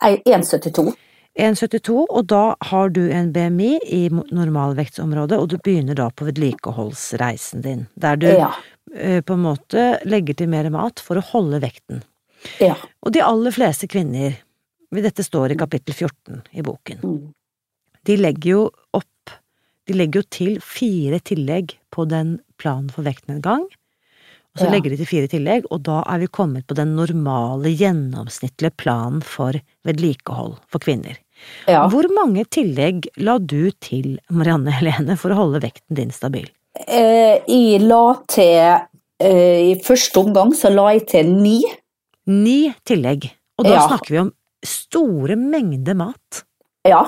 1,72. 1,72, og da har du en BMI i normalvektsområdet, og du begynner da på vedlikeholdsreisen din, der du ja. uh, på en måte legger til mer mat for å holde vekten. Ja. Og de aller fleste kvinner, dette står i kapittel 14 i boken, mm. de legger jo opp De legger jo til fire tillegg på den planen for vektnedgang. Og så ja. legger de til fire tillegg, og da er vi kommet på den normale, gjennomsnittlige planen for vedlikehold for kvinner. Ja. Hvor mange tillegg la du til, Marianne Helene, for å holde vekten din stabil? Eh, jeg la til eh, I første omgang så la jeg til ni. Ni tillegg, og da ja. snakker vi om store mengder mat. Ja,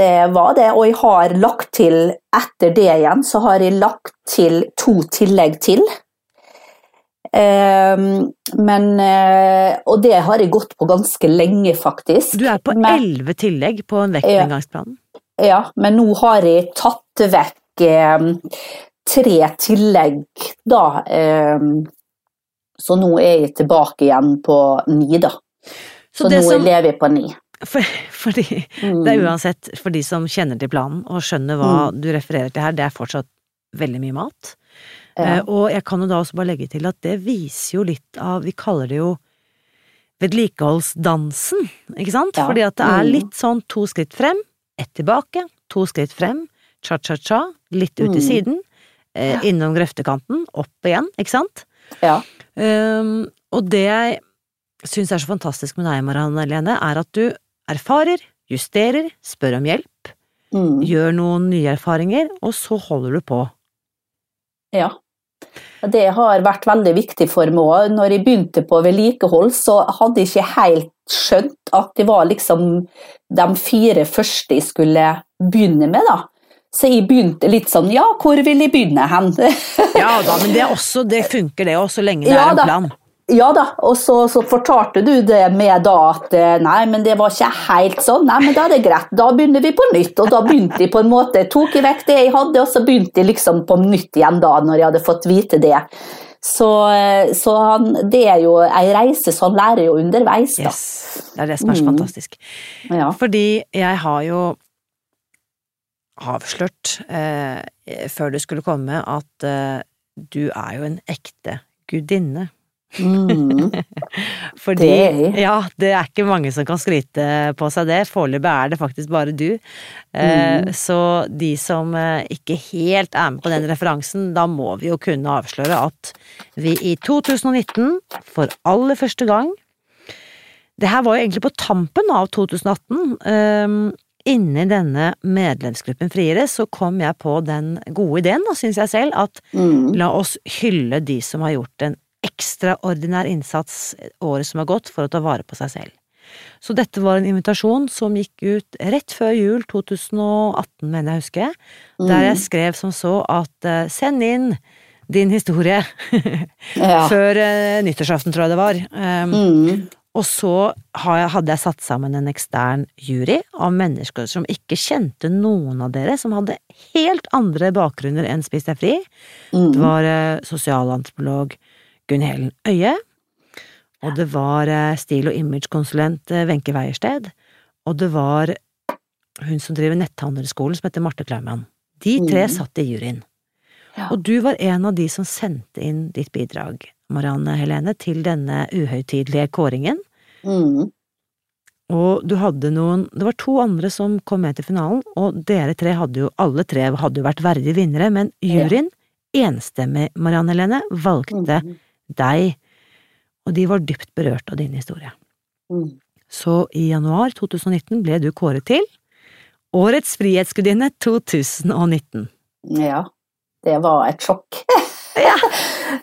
det var det, og jeg har lagt til, etter det igjen, så har jeg lagt til to tillegg til. Eh, men eh, Og det har jeg gått på ganske lenge, faktisk. Du er på elleve tillegg på en vektnedgangsplanen. Ja, men nå har jeg tatt vekk eh, tre tillegg, da. Eh, så nå er jeg tilbake igjen på ni, da. Så Så, nå som- lever jeg på ni. For, fordi Mm. det er uansett, for de som kjenner til planen og skjønner hva du refererer til her, det er fortsatt veldig mye mat. Eh, Ja. og jeg kan jo da også bare legge til at det viser jo litt av, vi kaller det jo vedlikeholdsdansen, ikke sant? Ja. Fordi at det er Mm. litt sånn to skritt frem, ett tilbake, to skritt frem, cha-cha-cha, litt ut til Mm. siden, eh, innom grøftekanten, opp igjen, ikke sant? ja. Um, og det jeg syns er så fantastisk med deg, Marianne er at du erfarer, justerer, spør om hjelp, Mm. gjør noen nye erfaringer, og så holder du på. Ja. Det har vært veldig viktig for meg òg. Når jeg begynte på vedlikehold, så hadde jeg ikke helt skjønt at det var liksom de fire første jeg skulle begynne med, da. Så jeg begynte litt sånn ja, hvor vil jeg begynne hen? Ja da, men det, også, det funker det òg, så lenge det Ja er en da. Ja da, og så, så fortalte du det med da at eh, nei, men det var ikke helt sånn. Nei, men da er det greit, da begynner vi på nytt. Og da begynte de på en måte, tok jeg vekk det jeg hadde, og så begynte de liksom på nytt igjen da, når jeg hadde fått vite det. Så, eh, så han, det er jo ei reise, så han lærer jo underveis, da. Yes, det er det som er så Mm. fantastisk. Ja. Fordi jeg har jo avslørt eh, før du skulle komme at eh, du er jo en ekte gudinne. Mm. Fordi, Det. Ja, det er ikke mange som kan skryte på seg det. Foreløpig er det faktisk bare du. Eh, Mm. Så de som eh, ikke helt er med på den referansen, da må vi jo kunne avsløre at vi i 2019, for aller første gang Det her var jo egentlig på tampen av 2018. Um, Inni denne medlemsgruppen Friere så kom jeg på den gode ideen, da, syns jeg selv, at Mm. La oss hylle de som har gjort en ekstraordinær innsats året som har gått for å ta vare på seg selv. Så dette var en invitasjon som gikk ut rett før jul 2018, mener jeg å huske, der Mm. jeg skrev som så at eh, send inn din historie Ja. før eh, nyttårsaften, tror jeg det var. Um, Mm. og så hadde jeg satt sammen en ekstern jury av mennesker som ikke kjente noen av dere, som hadde helt andre bakgrunner enn Spis deg fri. Det Mm. var eh, sosialantropolog Gunn Helen Øie, og det var eh, stil- og imagekonsulent eh, Wenche Weiersted, og det var hun som driver netthandelsskolen som heter Marte Klaumann. De tre Mm. satt i juryen. Ja. Og du var en av de som sendte inn ditt bidrag, Marianne Helene, til denne uhøytidelige kåringen. Mm. Og du hadde noen Det var to andre som kom med til finalen, og dere tre hadde jo Alle tre hadde jo vært verdige vinnere, men juryen, enstemmig, Marianne Helene, valgte Mm. Deg, og de var dypt berørt av din historie. Mm. Så i januar 2019 ble du kåret til Årets frihetsgudinne 2019. Ja, det var et sjokk. Ja.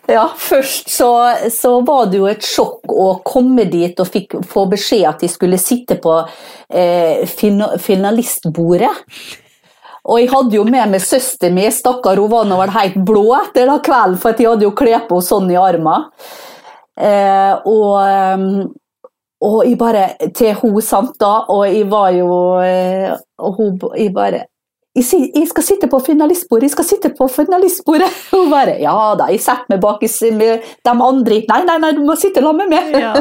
Ja, først så, så var det jo et sjokk å komme dit og fikk, få beskjed at de skulle sitte på eh, finalistbordet. Og jeg hadde jo med meg søsteren min, stakkar, hun var nå vel helt blå etter da kvelden, for jeg hadde jo kledd på henne sånn i armen. Eh, og, ehm, og jeg bare Til hun, sant da, og jeg var jo eh, Og hun jeg bare jeg, jeg skal sitte på finalistbordet, jeg skal sitte på finalistbordet. Hun bare Ja da, jeg setter meg bak med de andre. Nei, nei, nei, du må sitte sammen med meg. Ja.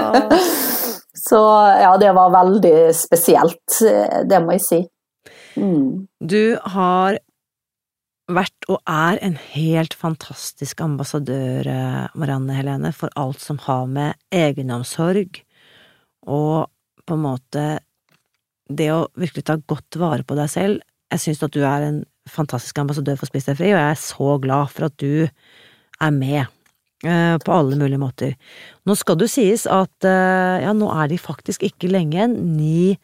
Så ja, det var veldig spesielt, eh, det må jeg si. Mm. Du har vært og er en helt fantastisk ambassadør, eh, Marianne Helene, for alt som har med egenomsorg og på en måte det å virkelig ta godt vare på deg selv. Jeg syns at du er en fantastisk ambassadør for Spis deg fri, og jeg er så glad for at du er med. eh, På alle mulige måter. Nå skal det sies at eh, ja, nå er de faktisk ikke lenge igjen. 9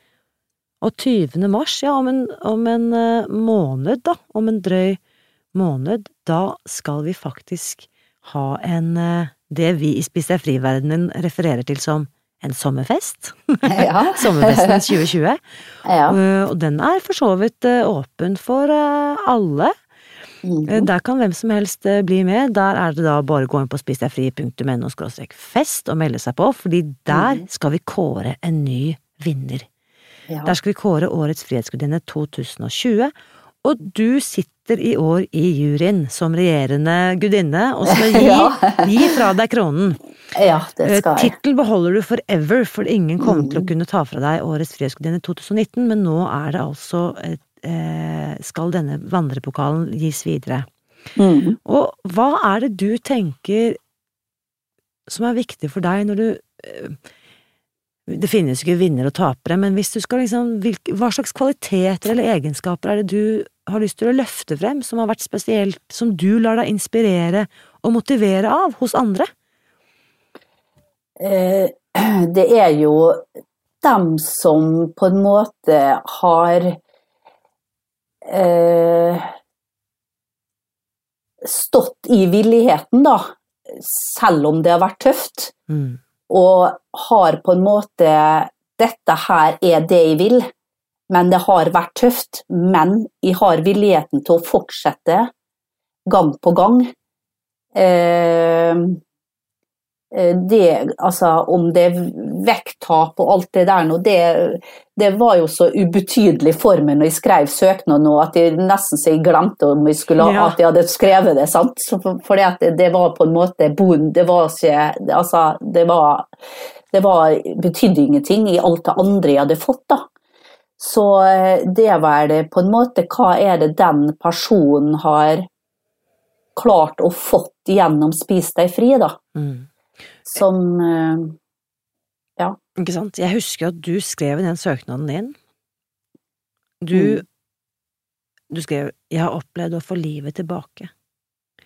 og 20. mars, ja, om en, om en eh, måned, da, om en drøy måned, da skal vi faktisk ha en eh, det vi i Spis deg fri-verdenen refererer til som en sommerfest. Ja. Sommerfesten 2020. ja. Eh, Og den er for så vidt åpen for alle. Eh, Der kan hvem som helst bli med. Der er det da bare å gå inn på spisdegfri.no fest og melde seg på, fordi der skal vi kåre en ny vinner. Ja. Der skal vi kåre Årets frihetsgudinne 2020, og du sitter i år i juryen som regjerende gudinne og skal gi, Ja. gi fra deg kronen. ja, det Eh, skal jeg. Tittel beholder du forever, for ingen kommer Mm. til å kunne ta fra deg Årets frihetsgudinne 2019, men nå er det altså eh, skal denne vandrepokalen gis videre. Mm. Og hva er det du tenker som er viktig for deg når du eh, Det finnes ikke vinnere og tapere, men hvis du skal liksom Hva slags kvaliteter eller egenskaper er det du har lyst til å løfte frem, som har vært spesielt, som du lar deg inspirere og motivere av hos andre? Eh, det er jo dem som på en måte har eh, stått i villigheten, da, selv om det har vært tøft, Mm. Og har på en måte Dette her er det jeg vil, men det har vært tøft. Men jeg har villigheten til å fortsette gang på gang. Eh, eh, det, altså, om det er vekttap og alt det der nå, det, det var jo så ubetydelig for meg når jeg skrev søknaden nå, at jeg nesten så jeg glemte om jeg skulle, Ja. at jeg hadde skrevet det. sant? For, at det, det var på en måte Det var ikke Altså, det var Det var, betydde ingenting i alt det andre jeg hadde fått, da. Så eh, det var det på en måte Hva er det den personen har klart å fått gjennom Spis deg fri, da? Mm. Som eh, Ikke sant? Jeg husker at du skrev i den søknaden din Du, Mm. du skrev 'Jeg har opplevd å få livet tilbake'.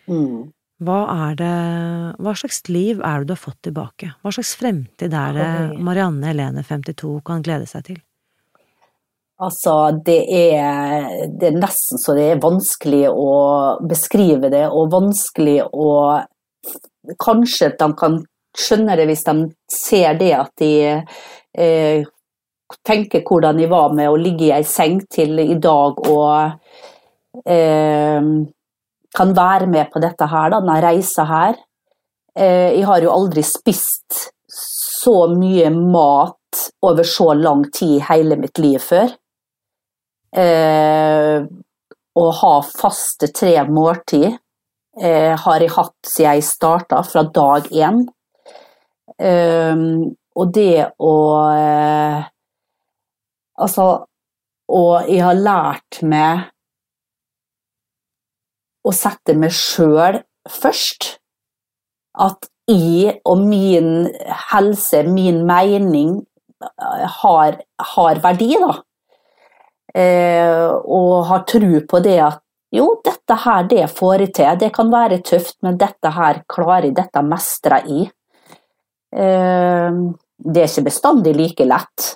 mm. Hva er det Hva slags liv er det du har fått tilbake? Hva slags fremtid er det. Marianne Helene 52 kan glede seg til? Altså, det er, det er nesten så det er vanskelig å beskrive det, og vanskelig å Kanskje at de kan skjønne det hvis de ser det at de eh, tenker hvordan de var med å ligge i ei seng til i dag og eh, kan være med på dette her, da, denne reisa her. Eh, jeg har jo aldri spist så mye mat over så lang tid i hele mitt liv før. Eh, å ha faste tre måltid eh, har jeg hatt siden jeg starta, fra dag én. Eh, og det å eh, Altså Og jeg har lært meg å sette meg sjøl først. At jeg og min helse, min mening, eh, har, har verdi, da. Eh, og har tro på det at jo, dette her, det får jeg til. Det kan være tøft, men dette her klarer jeg, dette mestrer jeg. Eh, det er ikke bestandig like lett,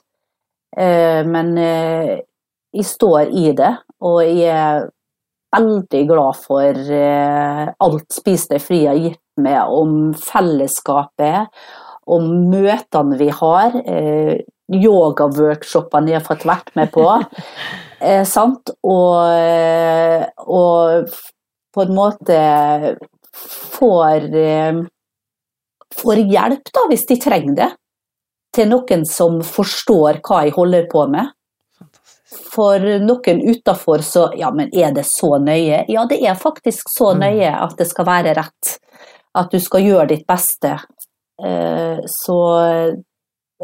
eh, men eh, jeg står i det, og jeg er veldig glad for eh, alt Spis deg fri har gitt meg om fellesskapet, om møtene vi har, eh, yogaworkshopene jeg har fått vært med på. sant? Og, og på en måte får, får hjelp, da, hvis de trenger det. Til noen som forstår hva jeg holder på med. For noen utafor så Ja, men er det så nøye? Ja, det er faktisk så Mm. nøye at det skal være rett. At du skal gjøre ditt beste. Eh, Så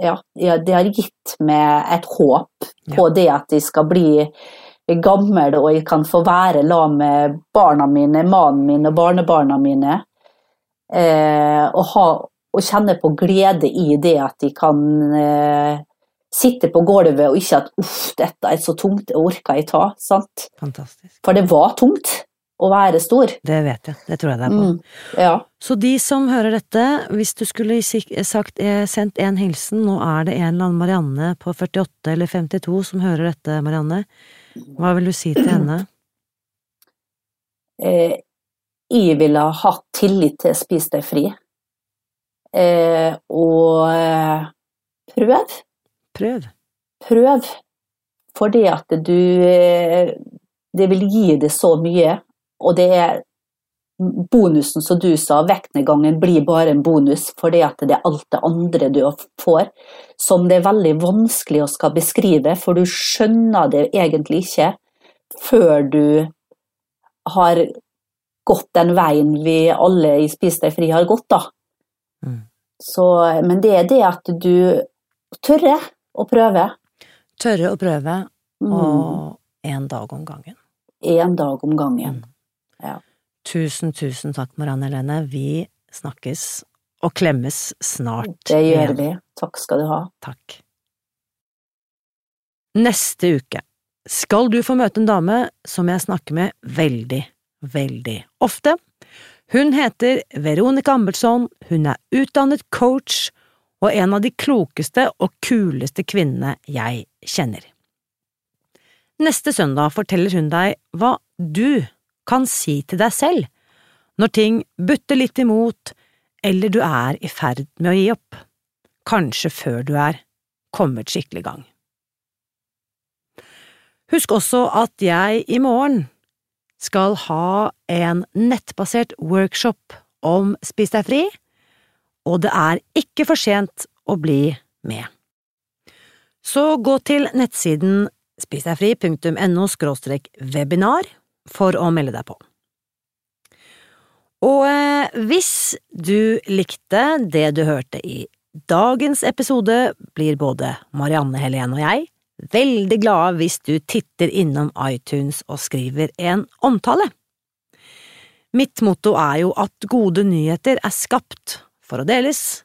ja, ja, det har gitt meg et håp på det at jeg skal bli gammel og jeg kan få være la med barna mine, mannen min og barnebarna mine. Eh, og, ha, og kjenne på glede i det at de kan eh, sitte på gulvet og ikke at 'uff, dette er så tungt, det orker jeg ta'. Sant? Fantastisk. For det var tungt å være stor. Det vet jeg. Det tror jeg det er på. Mm, ja. Så de som hører dette, hvis du skulle sagt, eh, sendt en hilsen, nå er det en eller annen Marianne på 48 eller 52 som hører dette, Marianne, hva vil du si til henne? eh, jeg ville ha hatt tillit til Spis deg fri. Eh, og eh, prøv. Prøv. Prøv. Fordi at du eh, Det vil gi deg så mye. og det er bonusen som du sa, vektnedgangen blir bare en bonus fordi at det er alt det andre du får, som det er veldig vanskelig å skal beskrive, for du skjønner det egentlig ikke før du har gått den veien vi alle i Spis deg fri har gått, da. Mm. Så, men det er det at du tørre å prøve. Tørre å prøve, mm. og én dag om gangen. Én dag om gangen, mm. ja. Tusen, tusen takk, Marianne Helene. Vi snakkes og klemmes snart Det gjør vi. Takk skal du ha. Takk. Neste uke skal du få møte en dame som jeg snakker med veldig, veldig ofte. Hun heter Veronica Ambertsson, hun er utdannet coach og en av de klokeste og kuleste kvinnene jeg kjenner. Neste søndag forteller hun deg hva du kan si til deg selv når ting butter litt imot eller du er i ferd med å gi opp, kanskje før du er kommet skikkelig i gang. Husk også at jeg i morgen skal ha en nettbasert workshop om Spis deg fri, og det er ikke for sent å bli med. Så gå til nettsiden spisdegfri.no webinar for å melde deg på. Og eh, hvis du likte det du hørte i dagens episode, blir både Marianne Helene og jeg veldig glade hvis du titter innom iTunes og skriver en omtale. Mitt motto er jo at gode nyheter er skapt for å deles,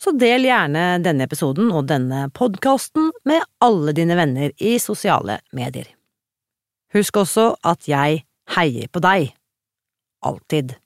så del gjerne denne episoden og denne podkasten med alle dine venner i sosiale medier. Husk også at jeg heier på deg. Alltid.